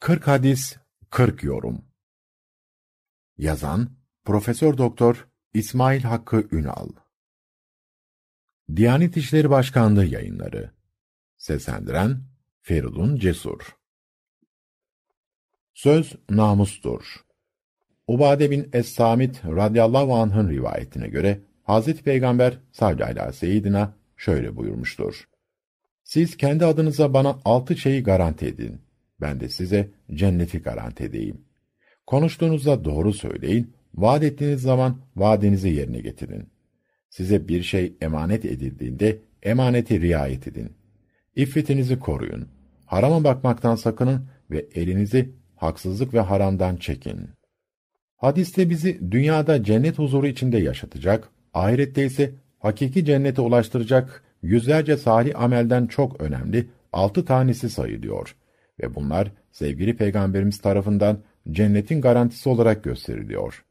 40 hadis 40 yorum. Yazan Profesör Doktor İsmail Hakkı Ünal. Diyanet İşleri Başkanlığı Yayınları. Seslendiren Feridun Cesur. Söz namustur. Ubade bin Es-Samit radıyallahu anh'ın rivayetine göre Hazreti Peygamber sallallahu aleyhi seyyidina şöyle buyurmuştur. Siz kendi adınıza bana altı şeyi garanti edin. Ben de size cenneti garanti edeyim. Konuştuğunuzda doğru söyleyin, vaat ettiğiniz zaman vaadinizi yerine getirin. Size bir şey emanet edildiğinde emaneti riayet edin. İffetinizi koruyun. Harama bakmaktan sakının ve elinizi haksızlık ve haramdan çekin. Hadiste bizi dünyada cennet huzuru içinde yaşatacak, ahirette ise hakiki cennete ulaştıracak yüzlerce salih amelden çok önemli altı tanesi sayılıyor ve bunlar sevgili peygamberimiz tarafından cennetin garantisi olarak gösteriliyor.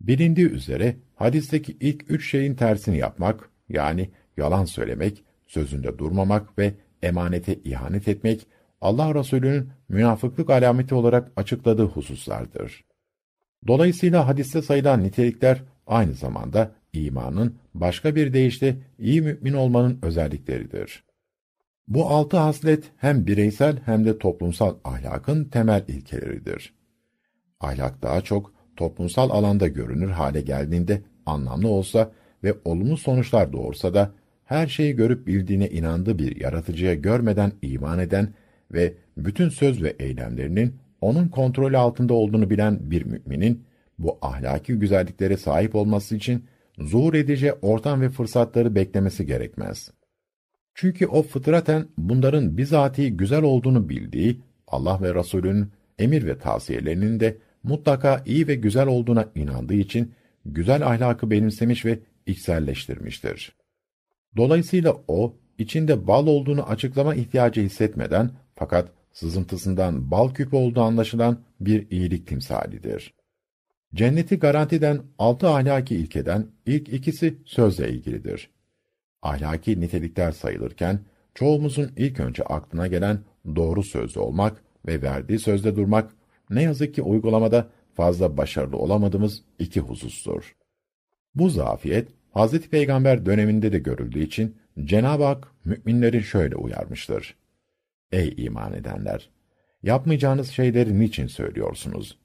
Bilindiği üzere hadisteki ilk üç şeyin tersini yapmak, yani yalan söylemek, sözünde durmamak ve emanete ihanet etmek, Allah Resulü'nün münafıklık alameti olarak açıkladığı hususlardır. Dolayısıyla hadiste sayılan nitelikler aynı zamanda imanın başka bir deyişle iyi mümin olmanın özellikleridir. Bu altı haslet hem bireysel hem de toplumsal ahlakın temel ilkeleridir. Ahlak daha çok toplumsal alanda görünür hale geldiğinde anlamlı olsa ve olumlu sonuçlar doğursa da her şeyi görüp bildiğine inandığı bir yaratıcıya görmeden iman eden ve bütün söz ve eylemlerinin onun kontrolü altında olduğunu bilen bir müminin bu ahlaki güzelliklere sahip olması için zuhur edici ortam ve fırsatları beklemesi gerekmez. Çünkü o fıtraten bunların bizatihi güzel olduğunu bildiği, Allah ve Resulünün emir ve tavsiyelerinin de mutlaka iyi ve güzel olduğuna inandığı için güzel ahlakı benimsemiş ve içselleştirmiştir. Dolayısıyla o, içinde bal olduğunu açıklama ihtiyacı hissetmeden fakat sızıntısından bal küpü olduğu anlaşılan bir iyilik timsalidir. Cenneti garantiden altı ahlaki ilkeden ilk ikisi sözle ilgilidir. Ahlaki nitelikler sayılırken, çoğumuzun ilk önce aklına gelen doğru sözlü olmak ve verdiği sözde durmak, ne yazık ki uygulamada fazla başarılı olamadığımız iki husustur. Bu zafiyet, Hazreti Peygamber döneminde de görüldüğü için Cenab-ı Hak müminleri şöyle uyarmıştır. Ey iman edenler! Yapmayacağınız şeyleri niçin söylüyorsunuz?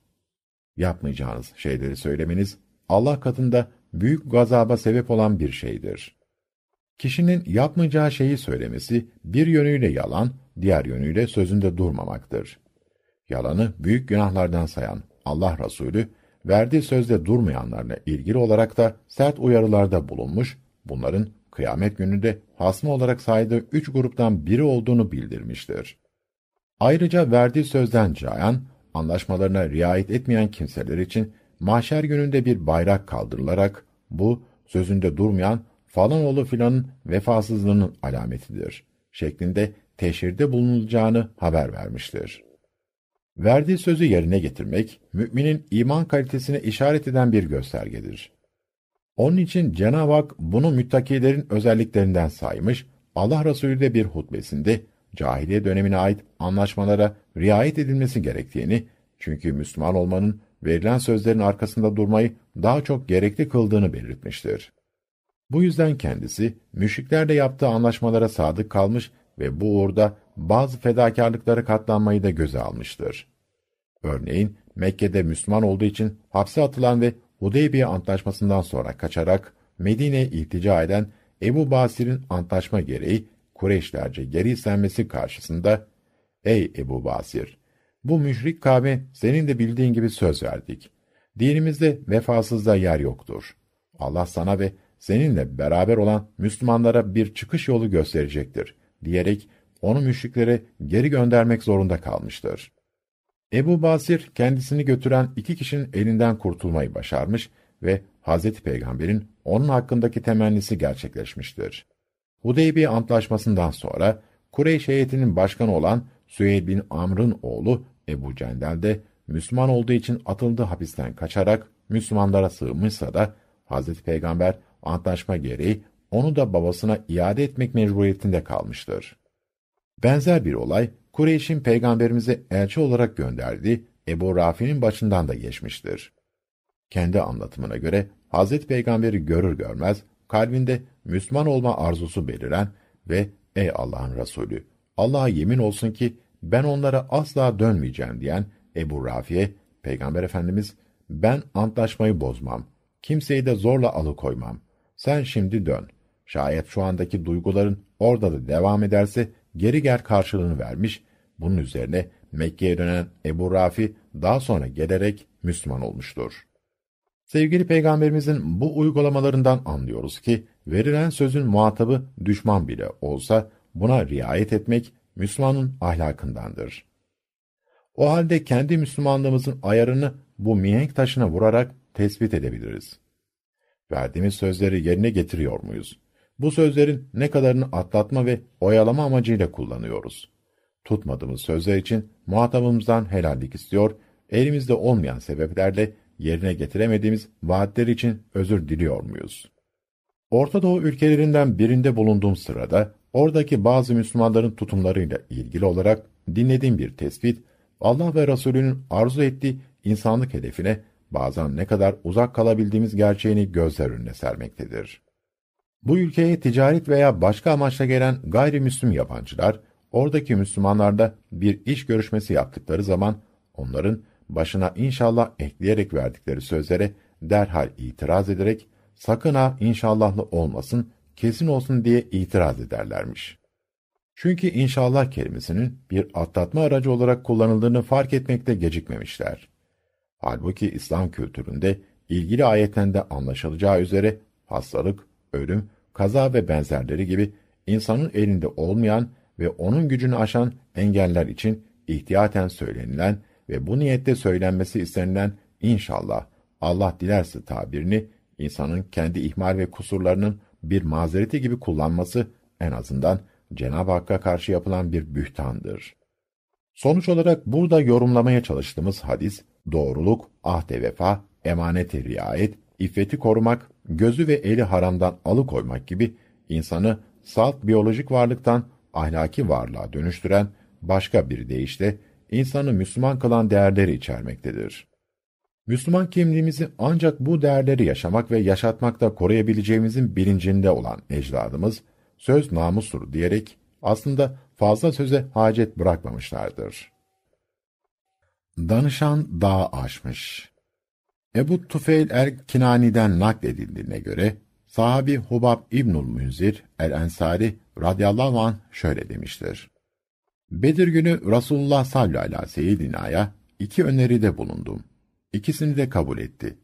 Yapmayacağınız şeyleri söylemeniz, Allah katında büyük gazaba sebep olan bir şeydir. Kişinin yapmayacağı şeyi söylemesi, bir yönüyle yalan, diğer yönüyle sözünde durmamaktır. Yalanı büyük günahlardan sayan Allah Resulü, verdiği sözde durmayanlarla ilgili olarak da sert uyarılarda bulunmuş, bunların kıyamet gününde hasmı olarak saydığı üç gruptan biri olduğunu bildirmiştir. Ayrıca verdiği sözden cayan, anlaşmalarına riayet etmeyen kimseler için mahşer gününde bir bayrak kaldırılarak bu sözünde durmayan falan oğlu filanın vefasızlığının alametidir şeklinde teşhirde bulunulacağını haber vermiştir. Verdiği sözü yerine getirmek, müminin iman kalitesine işaret eden bir göstergedir. Onun için Cenab-ı Hak bunu müttakilerin özelliklerinden saymış, Allah Resulü de bir hutbesinde cahiliye dönemine ait anlaşmalara riayet edilmesi gerektiğini, çünkü Müslüman olmanın verilen sözlerin arkasında durmayı daha çok gerekli kıldığını belirtmiştir. Bu yüzden kendisi müşriklerle yaptığı anlaşmalara sadık kalmış ve bu uğurda bazı fedakarlıkları katlanmayı da göze almıştır. Örneğin Mekke'de Müslüman olduğu için hapse atılan ve Hudeybiye antlaşmasından sonra kaçarak Medine'ye iltica eden Ebu Basir'in antlaşma gereği Kureyşlerce geri istenmesi karşısında, Ey Ebu Basir! Bu müşrik kavme senin de bildiğin gibi söz verdik. Dinimizde vefasızda yer yoktur. Allah sana ve seninle beraber olan Müslümanlara bir çıkış yolu gösterecektir, diyerek onu müşriklere geri göndermek zorunda kalmıştır. Ebu Basir kendisini götüren iki kişinin elinden kurtulmayı başarmış ve Hazreti Peygamber'in onun hakkındaki temennisi gerçekleşmiştir. Hudeybiye antlaşmasından sonra Kureyş heyetinin başkanı olan Süheyl bin Amr'ın oğlu Ebu Cendel de Müslüman olduğu için atıldığı hapisten kaçarak Müslümanlara sığınmışsa da Hazreti Peygamber antlaşma gereği onu da babasına iade etmek mecburiyetinde kalmıştır. Benzer bir olay Kureyş'in peygamberimize elçi olarak gönderdiği Ebu Rafi'nin başından da geçmiştir. Kendi anlatımına göre Hazreti Peygamberi görür görmez kalbinde Müslüman olma arzusu beliren ve ey Allah'ın Resulü Allah'a yemin olsun ki ben onlara asla dönmeyeceğim diyen Ebu Rafi'ye Peygamber Efendimiz ben antlaşmayı bozmam. Kimseyi de zorla alıkoymam. Sen şimdi dön. Şayet şu andaki duyguların orada da devam ederse geri gel karşılığını vermiş. Bunun üzerine Mekke'ye dönen Ebu Rafi daha sonra gelerek Müslüman olmuştur. Sevgili Peygamberimizin bu uygulamalarından anlıyoruz ki, verilen sözün muhatabı düşman bile olsa, buna riayet etmek Müslümanın ahlakındandır. O halde kendi Müslümanlığımızın ayarını bu mihenk taşına vurarak tespit edebiliriz. Verdiğimiz sözleri yerine getiriyor muyuz? Bu sözlerin ne kadarını atlatma ve oyalama amacıyla kullanıyoruz. Tutmadığımız sözler için muhatabımızdan helallik istiyor, elimizde olmayan sebeplerle yerine getiremediğimiz vaatler için özür diliyor muyuz? Orta Doğu ülkelerinden birinde bulunduğum sırada, oradaki bazı Müslümanların tutumlarıyla ilgili olarak dinlediğim bir tespit, Allah ve Resulünün arzu ettiği insanlık hedefine bazen ne kadar uzak kalabildiğimiz gerçeğini gözler önüne sermektedir. Bu ülkeye ticaret veya başka amaçla gelen gayrimüslim yabancılar, oradaki Müslümanlarda bir iş görüşmesi yaptıkları zaman, onların başına inşallah ekleyerek verdikleri sözlere derhal itiraz ederek, sakın ha inşallahlı olmasın, kesin olsun diye itiraz ederlermiş. Çünkü inşallah kelimesinin bir atlatma aracı olarak kullanıldığını fark etmekte gecikmemişler. Halbuki İslam kültüründe ilgili ayetten de anlaşılacağı üzere hastalık, ölüm, kaza ve benzerleri gibi insanın elinde olmayan ve onun gücünü aşan engeller için ihtiyaten söylenilen ve bu niyette söylenmesi istenilen inşallah Allah dilerse tabirini insanın kendi ihmal ve kusurlarının bir mazereti gibi kullanması en azından Cenab-ı Hakk'a karşı yapılan bir bühtandır. Sonuç olarak burada yorumlamaya çalıştığımız hadis, doğruluk, ahde vefa, emaneti riayet, iffeti korumak, gözü ve eli haramdan alıkoymak gibi insanı salt biyolojik varlıktan ahlaki varlığa dönüştüren başka bir deyişle insanı Müslüman kılan değerleri içermektedir. Müslüman kimliğimizi ancak bu değerleri yaşamak ve yaşatmakta koruyabileceğimizin bilincinde olan ecdadımız, söz namustur diyerek aslında fazla söze hacet bırakmamışlardır. Danışan dağ aşmış. Ebu Tufeil el-Kinani'den nakledildiğine göre, sahabi Hubab İbnül Münzir el-Ensari radıyallahu anh şöyle demiştir. Bedir günü Resulullah sallallahu aleyhi ve seyyidina'ya iki öneride bulundum. İkisini de kabul etti.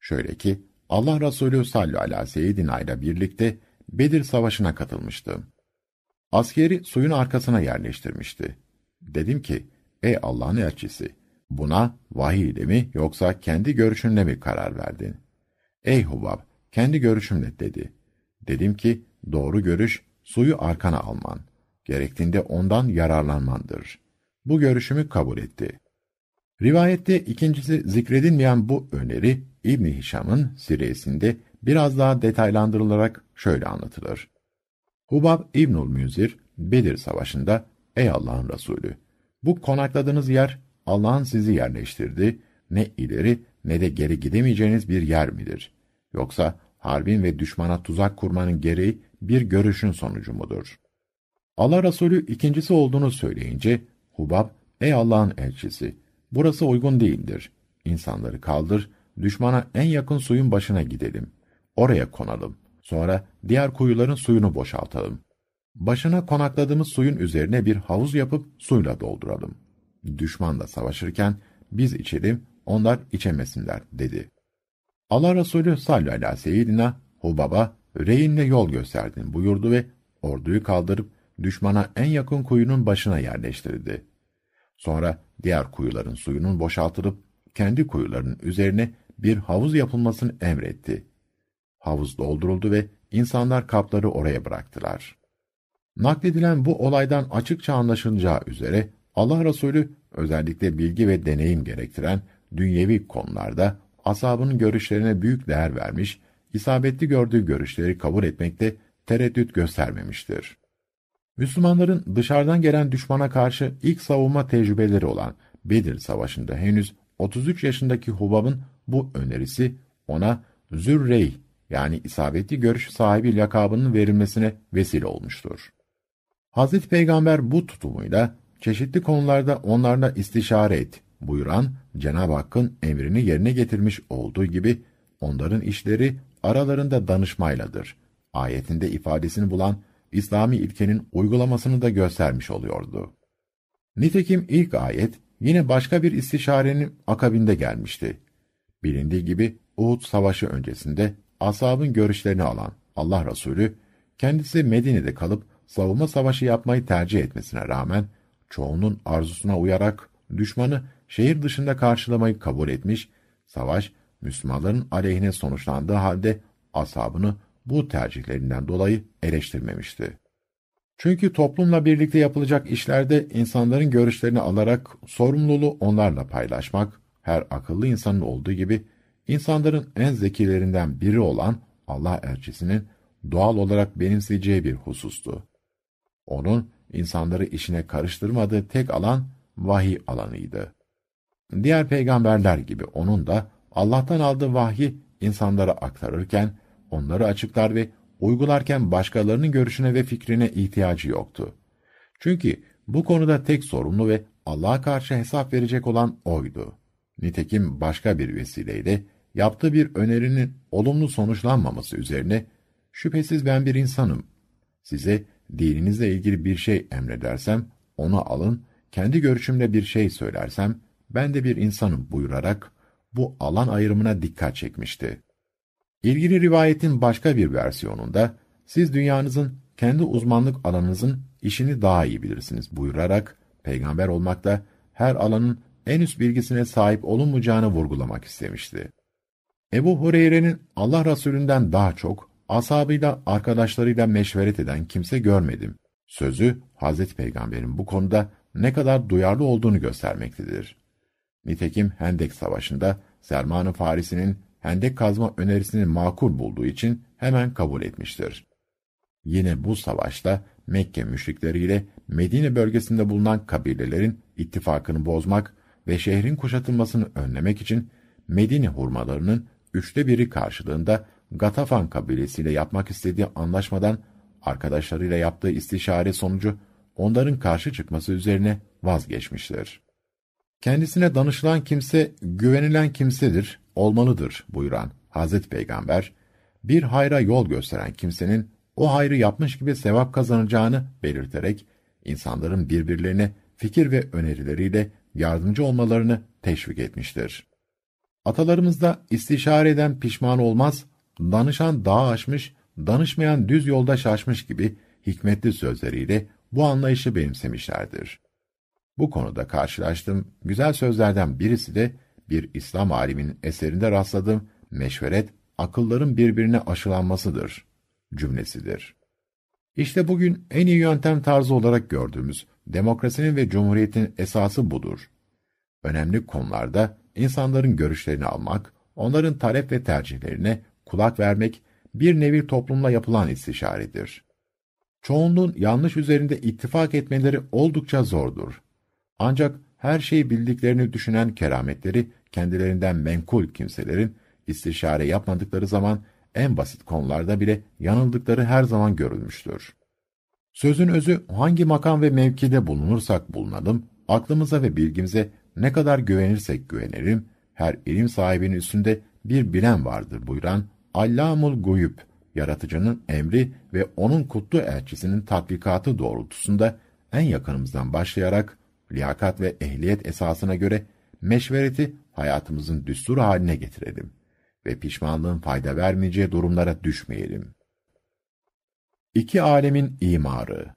Şöyle ki, Allah Resulü sallallahu aleyhi ve seyyidina ile birlikte Bedir Savaşı'na katılmıştı. Askeri suyun arkasına yerleştirmişti. Dedim ki, ey Allah'ın elçisi, buna vahiy ile mi yoksa kendi görüşünle mi karar verdin? Ey Hubab, kendi görüşümle dedi. Dedim ki, doğru görüş, suyu arkana alman. Gerektiğinde ondan yararlanmandır. Bu görüşümü kabul etti. Rivayette ikincisi zikredilmeyen bu öneri, İbn Hişam'ın siresinde biraz daha detaylandırılarak şöyle anlatılır. Hubab İbnül Müzir, Bedir Savaşı'nda, Ey Allah'ın Resulü! Bu konakladığınız yer, Allah'ın sizi yerleştirdi, ne ileri ne de geri gidemeyeceğiniz bir yer midir? Yoksa harbin ve düşmana tuzak kurmanın gereği bir görüşün sonucu mudur? Allah Resulü ikincisi olduğunu söyleyince, Hubab, ey Allah'ın elçisi, burası uygun değildir. İnsanları kaldır, düşmana en yakın suyun başına gidelim. Oraya konalım. Sonra diğer kuyuların suyunu boşaltalım. Başına konakladığımız suyun üzerine bir havuz yapıp suyla dolduralım. Düşmanla savaşırken biz içelim, onlar içemesinler dedi. Allah Resulü sallallahu aleyhi ve seyyidina Hubab'a reyinle yol gösterdin buyurdu ve orduyu kaldırıp düşmana en yakın kuyunun başına yerleştirdi. Sonra diğer kuyuların suyunun boşaltılıp kendi kuyuların üzerine bir havuz yapılmasını emretti. Havuz dolduruldu ve insanlar kapları oraya bıraktılar. Nakledilen bu olaydan açıkça anlaşılacağı üzere Allah Resulü özellikle bilgi ve deneyim gerektiren dünyevi konularda asabının görüşlerine büyük değer vermiş, isabetli gördüğü görüşleri kabul etmekte tereddüt göstermemiştir. Müslümanların dışarıdan gelen düşmana karşı ilk savunma tecrübeleri olan Bedir Savaşı'nda henüz 33 yaşındaki Hubab'ın bu önerisi ona Zürrey yani isabetli görüş sahibi lakabının verilmesine vesile olmuştur. Hazreti Peygamber bu tutumuyla çeşitli konularda onlarla istişare et buyuran Cenab-ı Hakk'ın emrini yerine getirmiş olduğu gibi onların işleri aralarında danışmayladır. Ayetinde ifadesini bulan İslami ilkenin uygulamasını da göstermiş oluyordu. Nitekim ilk ayet yine başka bir istişarenin akabinde gelmişti. Bilindiği gibi Uhud Savaşı öncesinde ashabın görüşlerini alan Allah Resulü, kendisi Medine'de kalıp savunma savaşı yapmayı tercih etmesine rağmen, çoğunun arzusuna uyarak düşmanı şehir dışında karşılamayı kabul etmiş, savaş Müslümanların aleyhine sonuçlandığı halde ashabını bu tercihlerinden dolayı eleştirmemişti. Çünkü toplumla birlikte yapılacak işlerde insanların görüşlerini alarak sorumluluğu onlarla paylaşmak, her akıllı insanın olduğu gibi, insanların en zekilerinden biri olan Allah elçisinin doğal olarak benimseyeceği bir husustu. Onun, insanları işine karıştırmadığı tek alan, vahiy alanıydı. Diğer peygamberler gibi onun da, Allah'tan aldığı vahyi insanlara aktarırken, onları açıklar ve uygularken başkalarının görüşüne ve fikrine ihtiyacı yoktu. Çünkü bu konuda tek sorumlu ve Allah'a karşı hesap verecek olan oydu. Nitekim başka bir vesileyle yaptığı bir önerinin olumlu sonuçlanmaması üzerine şüphesiz ben bir insanım. Size dininizle ilgili bir şey emredersem onu alın, kendi görüşümle bir şey söylersem ben de bir insanım buyurarak bu alan ayrımına dikkat çekmişti. İlgili rivayetin başka bir versiyonunda siz dünyanızın kendi uzmanlık alanınızın işini daha iyi bilirsiniz buyurarak peygamber olmakta her alanın en üst bilgisine sahip olunmayacağını vurgulamak istemişti. Ebu Hureyre'nin Allah Resulünden daha çok ashabıyla, arkadaşlarıyla meşveret eden kimse görmedim. Sözü Hazreti Peygamber'in bu konuda ne kadar duyarlı olduğunu göstermektedir. Nitekim Hendek Savaşı'nda Selman-ı Farisi'nin hendek kazma önerisini makul bulduğu için hemen kabul etmiştir. Yine bu savaşta Mekke müşrikleriyle Medine bölgesinde bulunan kabilelerin ittifakını bozmak ve şehrin kuşatılmasını önlemek için Medine hurmalarının üçte biri karşılığında Gatafan kabilesiyle yapmak istediği anlaşmadan arkadaşlarıyla yaptığı istişare sonucu onların karşı çıkması üzerine vazgeçmiştir. Kendisine danışılan kimse güvenilen kimsedir, olmalıdır buyuran Hazreti Peygamber, bir hayra yol gösteren kimsenin o hayrı yapmış gibi sevap kazanacağını belirterek insanların birbirlerine fikir ve önerileriyle yardımcı olmalarını teşvik etmiştir. Atalarımızda istişare eden pişman olmaz, danışan dağ aşmış, danışmayan düz yolda şaşmış gibi hikmetli sözleriyle bu anlayışı benimsemişlerdir. Bu konuda karşılaştığım güzel sözlerden birisi de bir İslam aliminin eserinde rastladığım meşveret, akılların birbirine aşılanmasıdır cümlesidir. İşte bugün en iyi yöntem tarzı olarak gördüğümüz demokrasinin ve cumhuriyetin esası budur. Önemli konularda insanların görüşlerini almak, onların talep ve tercihlerine kulak vermek bir nevi toplumla yapılan istişaredir. Çoğunluğun yanlış üzerinde ittifak etmeleri oldukça zordur. Ancak her şeyi bildiklerini düşünen kerametleri kendilerinden menkul kimselerin istişare yapmadıkları zaman en basit konularda bile yanıldıkları her zaman görülmüştür. Sözün özü hangi makam ve mevkide bulunursak bulunalım, aklımıza ve bilgimize ne kadar güvenirsek güvenelim, her ilim sahibinin üstünde bir bilen vardır buyuran Allamul Guyub, yaratıcının emri ve onun kutlu elçisinin tatbikatı doğrultusunda en yakınımızdan başlayarak liyakat ve ehliyet esasına göre meşvereti hayatımızın düstur haline getirelim ve pişmanlığın fayda vermeyeceği durumlara düşmeyelim. İki alemin imarı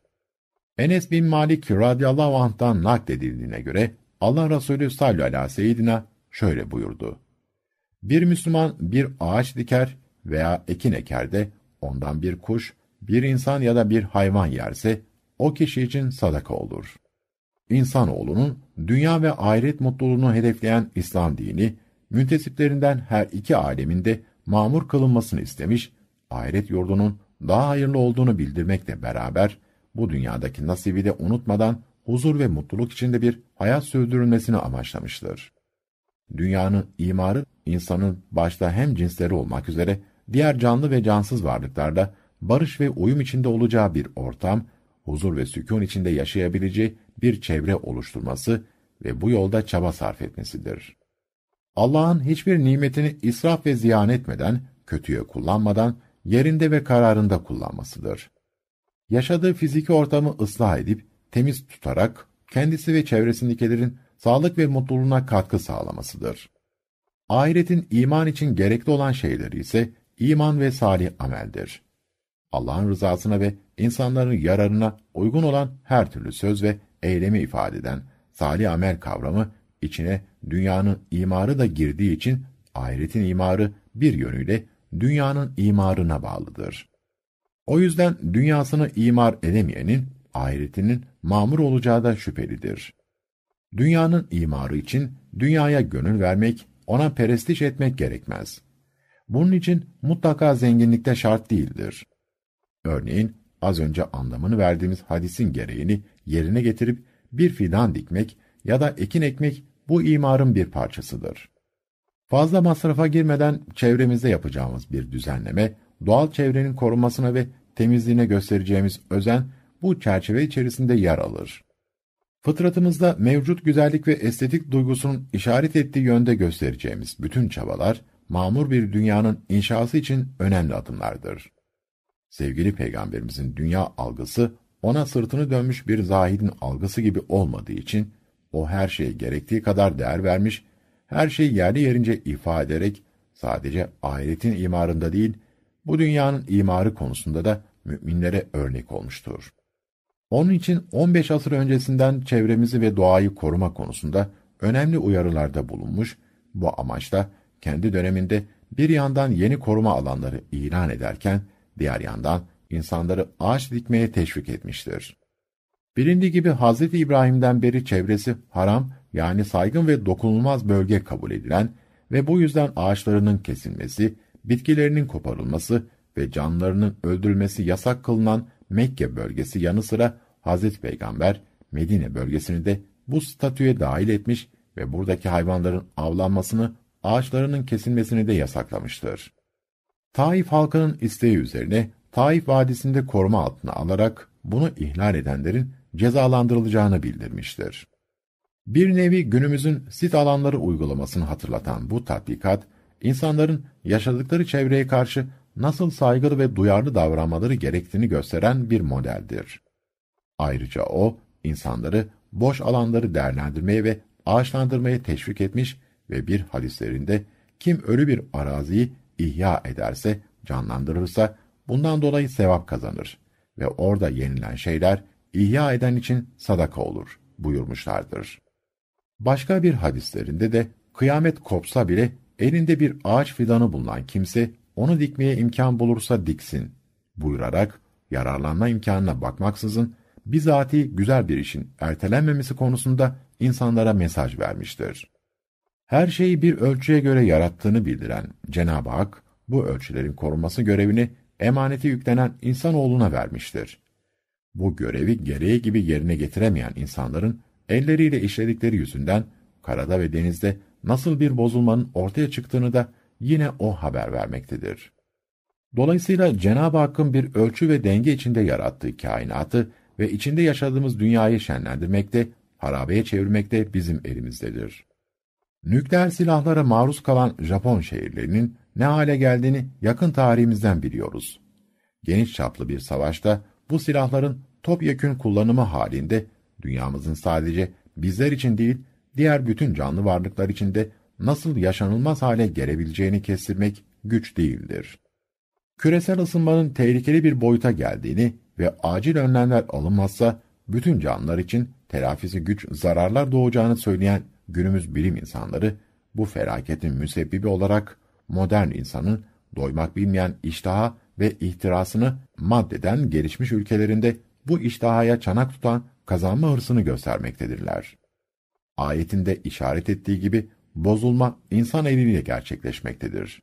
Enes bin Malik radıyallahu anh'tan nakledildiğine göre Allah Resulü sallallahu aleyhi ve şöyle buyurdu. Bir Müslüman bir ağaç diker veya ekin eker de ondan bir kuş, bir insan ya da bir hayvan yerse o kişi için sadaka olur. İnsanoğlunun dünya ve ahiret mutluluğunu hedefleyen İslam dini, müntesiplerinden her iki aleminde mamur kılınmasını istemiş, ahiret yurdunun daha hayırlı olduğunu bildirmekle beraber, bu dünyadaki nasibi de unutmadan huzur ve mutluluk içinde bir hayat sürdürülmesini amaçlamıştır. Dünyanın imarı, insanın başta hem cinsleri olmak üzere diğer canlı ve cansız varlıklarda barış ve uyum içinde olacağı bir ortam, huzur ve sükun içinde yaşayabileceği bir çevre oluşturması ve bu yolda çaba sarf etmesidir. Allah'ın hiçbir nimetini israf ve ziyan etmeden, kötüye kullanmadan, yerinde ve kararında kullanmasıdır. Yaşadığı fiziki ortamı ıslah edip, temiz tutarak, kendisi ve çevresindekilerin sağlık ve mutluluğuna katkı sağlamasıdır. Ahiretin iman için gerekli olan şeyleri ise iman ve salih ameldir. Allah'ın rızasına ve insanların yararına uygun olan her türlü söz ve eylemi ifade eden salih amel kavramı içine dünyanın imarı da girdiği için ahiretin imarı bir yönüyle dünyanın imarına bağlıdır. O yüzden dünyasını imar edemeyenin ahiretinin mamur olacağı da şüphelidir. Dünyanın imarı için dünyaya gönül vermek, ona perestiş etmek gerekmez. Bunun için mutlaka zenginlikte şart değildir. Örneğin az önce anlamını verdiğimiz hadisin gereğini yerine getirip bir fidan dikmek ya da ekin ekmek bu imarın bir parçasıdır. Fazla masrafa girmeden çevremizde yapacağımız bir düzenleme, doğal çevrenin korunmasına ve temizliğine göstereceğimiz özen bu çerçeve içerisinde yer alır. Fıtratımızda mevcut güzellik ve estetik duygusunun işaret ettiği yönde göstereceğimiz bütün çabalar, mamur bir dünyanın inşası için önemli adımlardır. Sevgili Peygamberimizin dünya algısı, ona sırtını dönmüş bir zahidin algısı gibi olmadığı için, o her şeye gerektiği kadar değer vermiş, her şeyi yerli yerince ifade ederek, sadece ahiretin imarında değil, bu dünyanın imarı konusunda da müminlere örnek olmuştur. Onun için 15 asır öncesinden çevremizi ve doğayı koruma konusunda önemli uyarılarda bulunmuş, bu amaçla kendi döneminde bir yandan yeni koruma alanları ilan ederken, diğer yandan insanları ağaç dikmeye teşvik etmiştir. Bilindiği gibi Hz. İbrahim'den beri çevresi haram yani saygın ve dokunulmaz bölge kabul edilen ve bu yüzden ağaçlarının kesilmesi, bitkilerinin koparılması ve canlarının öldürülmesi yasak kılınan Mekke bölgesi yanı sıra Hz. Peygamber Medine bölgesini de bu statüye dahil etmiş ve buradaki hayvanların avlanmasını, ağaçlarının kesilmesini de yasaklamıştır. Taif halkının isteği üzerine Taif Vadisi'nde koruma altına alarak bunu ihlal edenlerin cezalandırılacağını bildirmiştir. Bir nevi günümüzün sit alanları uygulamasını hatırlatan bu tatbikat, insanların yaşadıkları çevreye karşı nasıl saygılı ve duyarlı davranmaları gerektiğini gösteren bir modeldir. Ayrıca o, insanları boş alanları değerlendirmeye ve ağaçlandırmaya teşvik etmiş ve bir hadislerinde kim ölü bir araziyi ihya ederse, canlandırırsa bundan dolayı sevap kazanır ve orada yenilen şeyler ihya eden için sadaka olur buyurmuşlardır. Başka bir hadislerinde de kıyamet kopsa bile elinde bir ağaç fidanı bulunan kimse onu dikmeye imkan bulursa diksin buyurarak yararlanma imkanına bakmaksızın bizatihi güzel bir işin ertelenmemesi konusunda insanlara mesaj vermiştir. Her şeyi bir ölçüye göre yarattığını bildiren Cenab-ı Hak, bu ölçülerin korunması görevini emaneti yüklenen insanoğluna vermiştir. Bu görevi gereği gibi yerine getiremeyen insanların elleriyle işledikleri yüzünden karada ve denizde nasıl bir bozulmanın ortaya çıktığını da yine o haber vermektedir. Dolayısıyla Cenab-ı Hakk'ın bir ölçü ve denge içinde yarattığı kainatı ve içinde yaşadığımız dünyayı şenlendirmekte, harabeye çevirmekte bizim elimizdedir. Nükleer silahlara maruz kalan Japon şehirlerinin ne hale geldiğini yakın tarihimizden biliyoruz. Geniş çaplı bir savaşta bu silahların topyekün kullanımı halinde dünyamızın sadece bizler için değil, diğer bütün canlı varlıklar için de nasıl yaşanılmaz hale gelebileceğini kestirmek güç değildir. Küresel ısınmanın tehlikeli bir boyuta geldiğini ve acil önlemler alınmazsa bütün canlılar için telafisi güç zararlar doğacağını söyleyen günümüz bilim insanları bu felaketin müsebbibi olarak modern insanın doymak bilmeyen iştaha ve ihtirasını maddeden gelişmiş ülkelerinde bu iştahaya çanak tutan kazanma hırsını göstermektedirler. Ayetinde işaret ettiği gibi bozulma insan eliyle gerçekleşmektedir.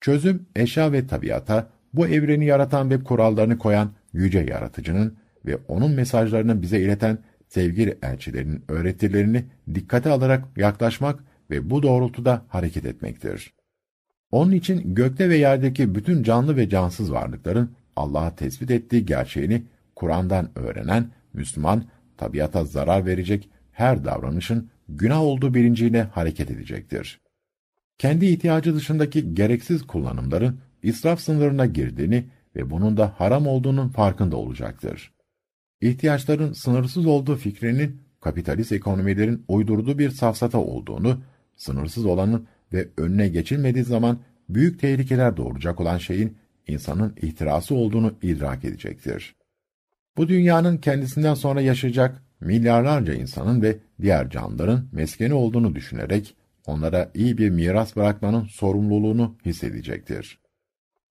Çözüm eşya ve tabiata bu evreni yaratan ve kurallarını koyan yüce yaratıcının ve onun mesajlarını bize ileten sevgili elçilerin öğretilerini dikkate alarak yaklaşmak ve bu doğrultuda hareket etmektir. Onun için gökte ve yerdeki bütün canlı ve cansız varlıkların Allah'a tespit ettiği gerçeğini Kur'an'dan öğrenen Müslüman, tabiata zarar verecek her davranışın günah olduğu bilinciyle hareket edecektir. Kendi ihtiyacı dışındaki gereksiz kullanımların israf sınırına girdiğini ve bunun da haram olduğunun farkında olacaktır. İhtiyaçların sınırsız olduğu fikrinin kapitalist ekonomilerin uydurduğu bir safsata olduğunu, sınırsız olanın ve önüne geçilmediği zaman büyük tehlikeler doğuracak olan şeyin insanın ihtirası olduğunu idrak edecektir. Bu dünyanın kendisinden sonra yaşayacak milyarlarca insanın ve diğer canlıların meskeni olduğunu düşünerek onlara iyi bir miras bırakmanın sorumluluğunu hissedecektir.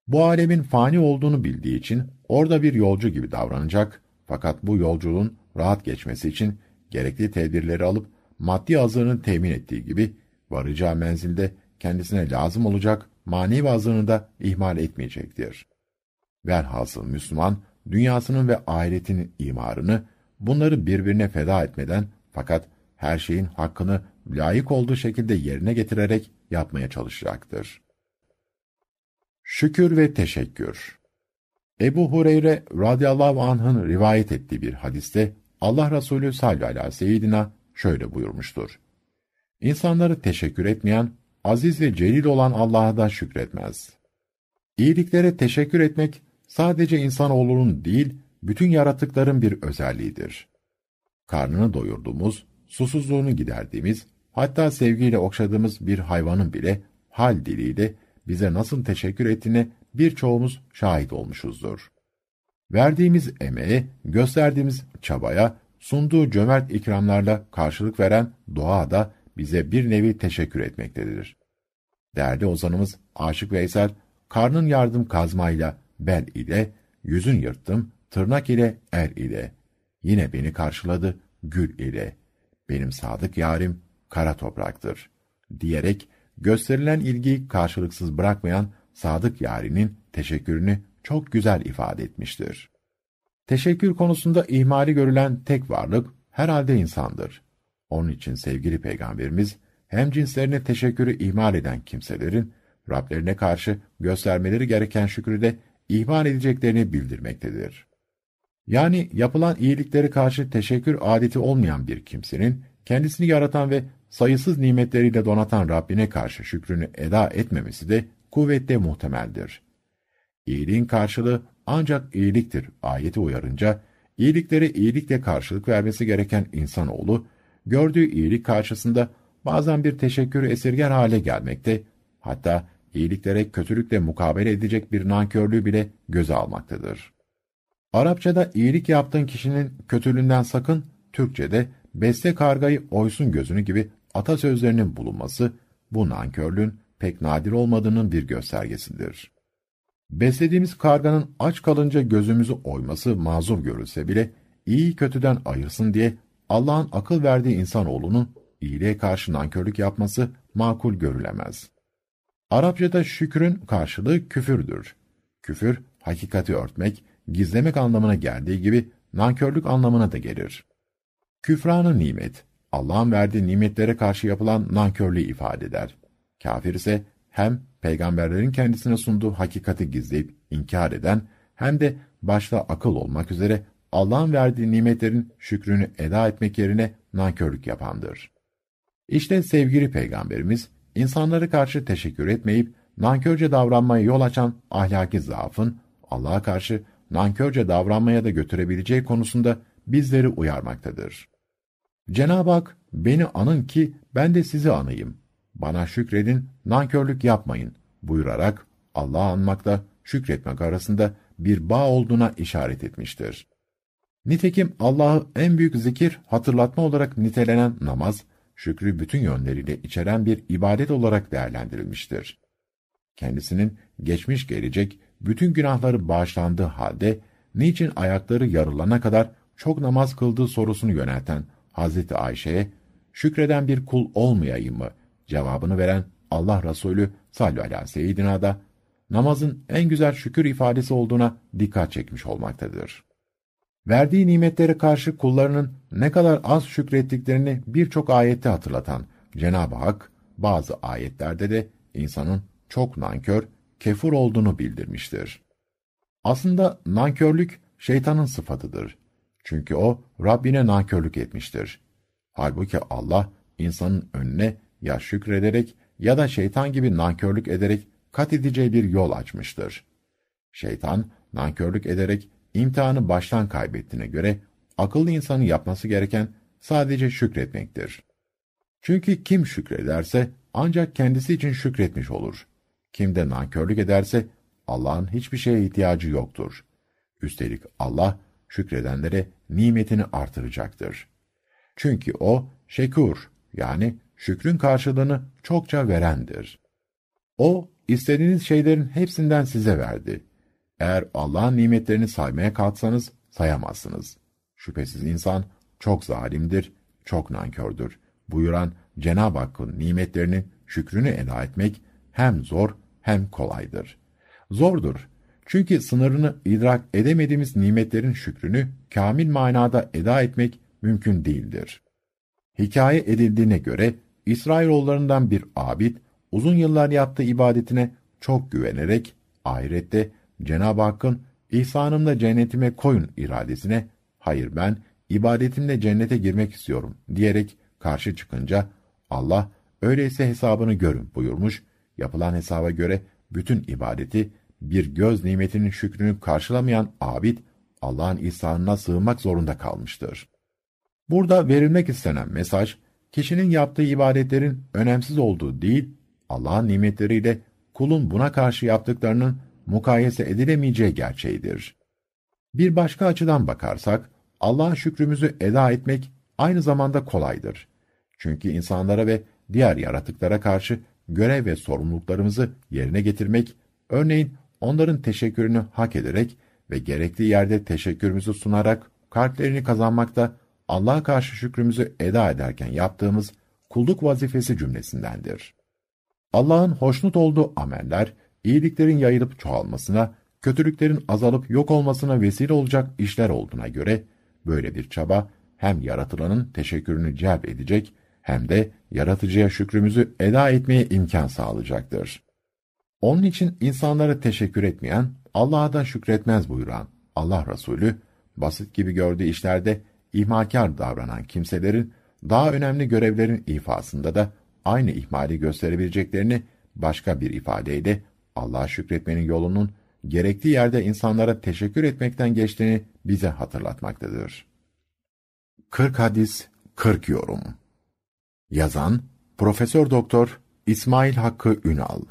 Bu alemin fani olduğunu bildiği için orada bir yolcu gibi davranacak fakat bu yolculuğun rahat geçmesi için gerekli tedbirleri alıp maddi hazırını temin ettiği gibi varacağı menzilde kendisine lazım olacak manevi hazırını da ihmal etmeyecektir. Velhasıl Müslüman, dünyasının ve ahiretinin imarını, bunları birbirine feda etmeden fakat her şeyin hakkını layık olduğu şekilde yerine getirerek yapmaya çalışacaktır. Şükür ve teşekkür Ebu Hureyre radıyallahu anh'ın rivayet ettiği bir hadiste Allah Resulü sallallahu aleyhi ve seyyidina şöyle buyurmuştur. İnsanları teşekkür etmeyen, aziz ve celil olan Allah'a da şükretmez. İyiliklere teşekkür etmek, sadece insanoğlunun değil, bütün yaratıkların bir özelliğidir. Karnını doyurduğumuz, susuzluğunu giderdiğimiz, hatta sevgiyle okşadığımız bir hayvanın bile hal diliyle bize nasıl teşekkür ettiğine birçoğumuz şahit olmuşuzdur. Verdiğimiz emeğe, gösterdiğimiz çabaya, sunduğu cömert ikramlarla karşılık veren doğa da bize bir nevi teşekkür etmektedir. Değerli ozanımız Aşık Veysel, karnın yardım kazmayla, bel ile, yüzün yırttım, tırnak ile, er ile. Yine beni karşıladı, gül ile. Benim sadık yarim, kara topraktır. Diyerek, gösterilen ilgiyi karşılıksız bırakmayan sadık yarinin teşekkürünü çok güzel ifade etmiştir. Teşekkür konusunda ihmali görülen tek varlık herhalde insandır. Onun için sevgili peygamberimiz hem cinslerine teşekkürü ihmal eden kimselerin Rablerine karşı göstermeleri gereken şükrü de ihmal edeceklerini bildirmektedir. Yani yapılan iyilikleri karşı teşekkür adeti olmayan bir kimsenin kendisini yaratan ve sayısız nimetleriyle donatan Rabbine karşı şükrünü eda etmemesi de kuvvetle muhtemeldir. İyiliğin karşılığı ancak iyiliktir ayeti uyarınca, iyiliklere iyilikle karşılık vermesi gereken insanoğlu, gördüğü iyilik karşısında bazen bir teşekkürü esirger hale gelmekte, hatta iyiliklere kötülükle mukabele edecek bir nankörlüğü bile göze almaktadır. Arapçada iyilik yaptığın kişinin kötülüğünden sakın, Türkçede beste kargayı oysun gözünü gibi atasözlerinin bulunması, bu nankörlüğün pek nadir olmadığının bir göstergesidir. Beslediğimiz karganın aç kalınca gözümüzü oyması mazur görülse bile, iyi kötüden ayırsın diye Allah'ın akıl verdiği insanoğlunun iyiliğe karşı nankörlük yapması makul görülemez. Arapçada şükrün karşılığı küfürdür. Küfür, hakikati örtmek, gizlemek anlamına geldiği gibi nankörlük anlamına da gelir. Küfranı nimet, Allah'ın verdiği nimetlere karşı yapılan nankörlüğü ifade eder. Kafir ise hem peygamberlerin kendisine sunduğu hakikati gizleyip inkar eden hem de başta akıl olmak üzere Allah'ın verdiği nimetlerin şükrünü eda etmek yerine nankörlük yapandır. İşte sevgili peygamberimiz insanlara karşı teşekkür etmeyip nankörce davranmaya yol açan ahlaki zaafın Allah'a karşı nankörce davranmaya da götürebileceği konusunda bizleri uyarmaktadır. Cenab-ı Hak, beni anın ki ben de sizi anayım. Bana şükredin, nankörlük yapmayın buyurarak Allah'ı anmakla şükretmek arasında bir bağ olduğuna işaret etmiştir. Nitekim Allah'ı en büyük zikir, hatırlatma olarak nitelenen namaz, şükrü bütün yönleriyle içeren bir ibadet olarak değerlendirilmiştir. Kendisinin geçmiş gelecek bütün günahları bağışlandığı halde, niçin ayakları yarılana kadar çok namaz kıldığı sorusunu yönelten Hazreti Ayşe'ye, şükreden bir kul olmayayım mı cevabını veren Allah Resulü sallallahu aleyhi ve seyyidina da namazın en güzel şükür ifadesi olduğuna dikkat çekmiş olmaktadır. Verdiği nimetlere karşı kullarının ne kadar az şükrettiklerini birçok ayette hatırlatan Cenab-ı Hak, bazı ayetlerde de insanın çok nankör, kefur olduğunu bildirmiştir. Aslında nankörlük şeytanın sıfatıdır. Çünkü o Rabbine nankörlük etmiştir. Halbuki Allah insanın önüne ya şükrederek ya da şeytan gibi nankörlük ederek kat edeceği bir yol açmıştır. Şeytan nankörlük ederek imtihanı baştan kaybettiğine göre akıllı insanın yapması gereken sadece şükretmektir. Çünkü kim şükrederse ancak kendisi için şükretmiş olur. Kim de nankörlük ederse Allah'ın hiçbir şeye ihtiyacı yoktur. Üstelik Allah şükredenlere nimetini artıracaktır. Çünkü o şekur yani şükrün karşılığını çokça verendir. O istediğiniz şeylerin hepsinden size verdi. Eğer Allah'ın nimetlerini saymaya kalksanız sayamazsınız. Şüphesiz insan çok zalimdir, çok nankördür. Buyuran Cenab-ı Hakk'ın nimetlerini, şükrünü eda etmek hem zor hem kolaydır. Zordur. Çünkü sınırını idrak edemediğimiz nimetlerin şükrünü kamil manada eda etmek mümkün değildir. Hikaye edildiğine göre İsrailoğullarından bir abid uzun yıllar yaptığı ibadetine çok güvenerek ahirette Cenab-ı Hakk'ın ihsanımla cennetime koyun iradesine hayır ben ibadetimle cennete girmek istiyorum diyerek karşı çıkınca Allah öyleyse hesabını görün buyurmuş. Yapılan hesaba göre bütün ibadeti bir göz nimetinin şükrünü karşılamayan abid Allah'ın ihsanına sığınmak zorunda kalmıştır. Burada verilmek istenen mesaj kişinin yaptığı ibadetlerin önemsiz olduğu değil, Allah'ın nimetleriyle kulun buna karşı yaptıklarının mukayese edilemeyeceği gerçeğidir. Bir başka açıdan bakarsak, Allah'a şükrümüzü eda etmek aynı zamanda kolaydır. Çünkü insanlara ve diğer yaratıklara karşı görev ve sorumluluklarımızı yerine getirmek, örneğin onların teşekkürünü hak ederek ve gerektiği yerde teşekkürümüzü sunarak kalplerini kazanmakta Allah'a karşı şükrümüzü eda ederken yaptığımız kulluk vazifesi cümlesindendir. Allah'ın hoşnut olduğu ameller, iyiliklerin yayılıp çoğalmasına, kötülüklerin azalıp yok olmasına vesile olacak işler olduğuna göre, böyle bir çaba hem yaratılanın teşekkürünü celp edecek, hem de yaratıcıya şükrümüzü eda etmeye imkan sağlayacaktır. Onun için insanlara teşekkür etmeyen, Allah'a da şükretmez buyuran Allah Resulü, basit gibi gördüğü işlerde ihmalkar davranan kimselerin daha önemli görevlerin ifasında da aynı ihmali gösterebileceklerini başka bir ifadeyle Allah'a şükretmenin yolunun gerektiği yerde insanlara teşekkür etmekten geçtiğini bize hatırlatmaktadır. 40 hadis 40 yorum. Yazan Profesör Doktor İsmail Hakkı Ünal.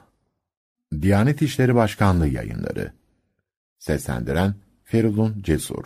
Diyanet İşleri Başkanlığı Yayınları. Seslendiren Feridun Cesur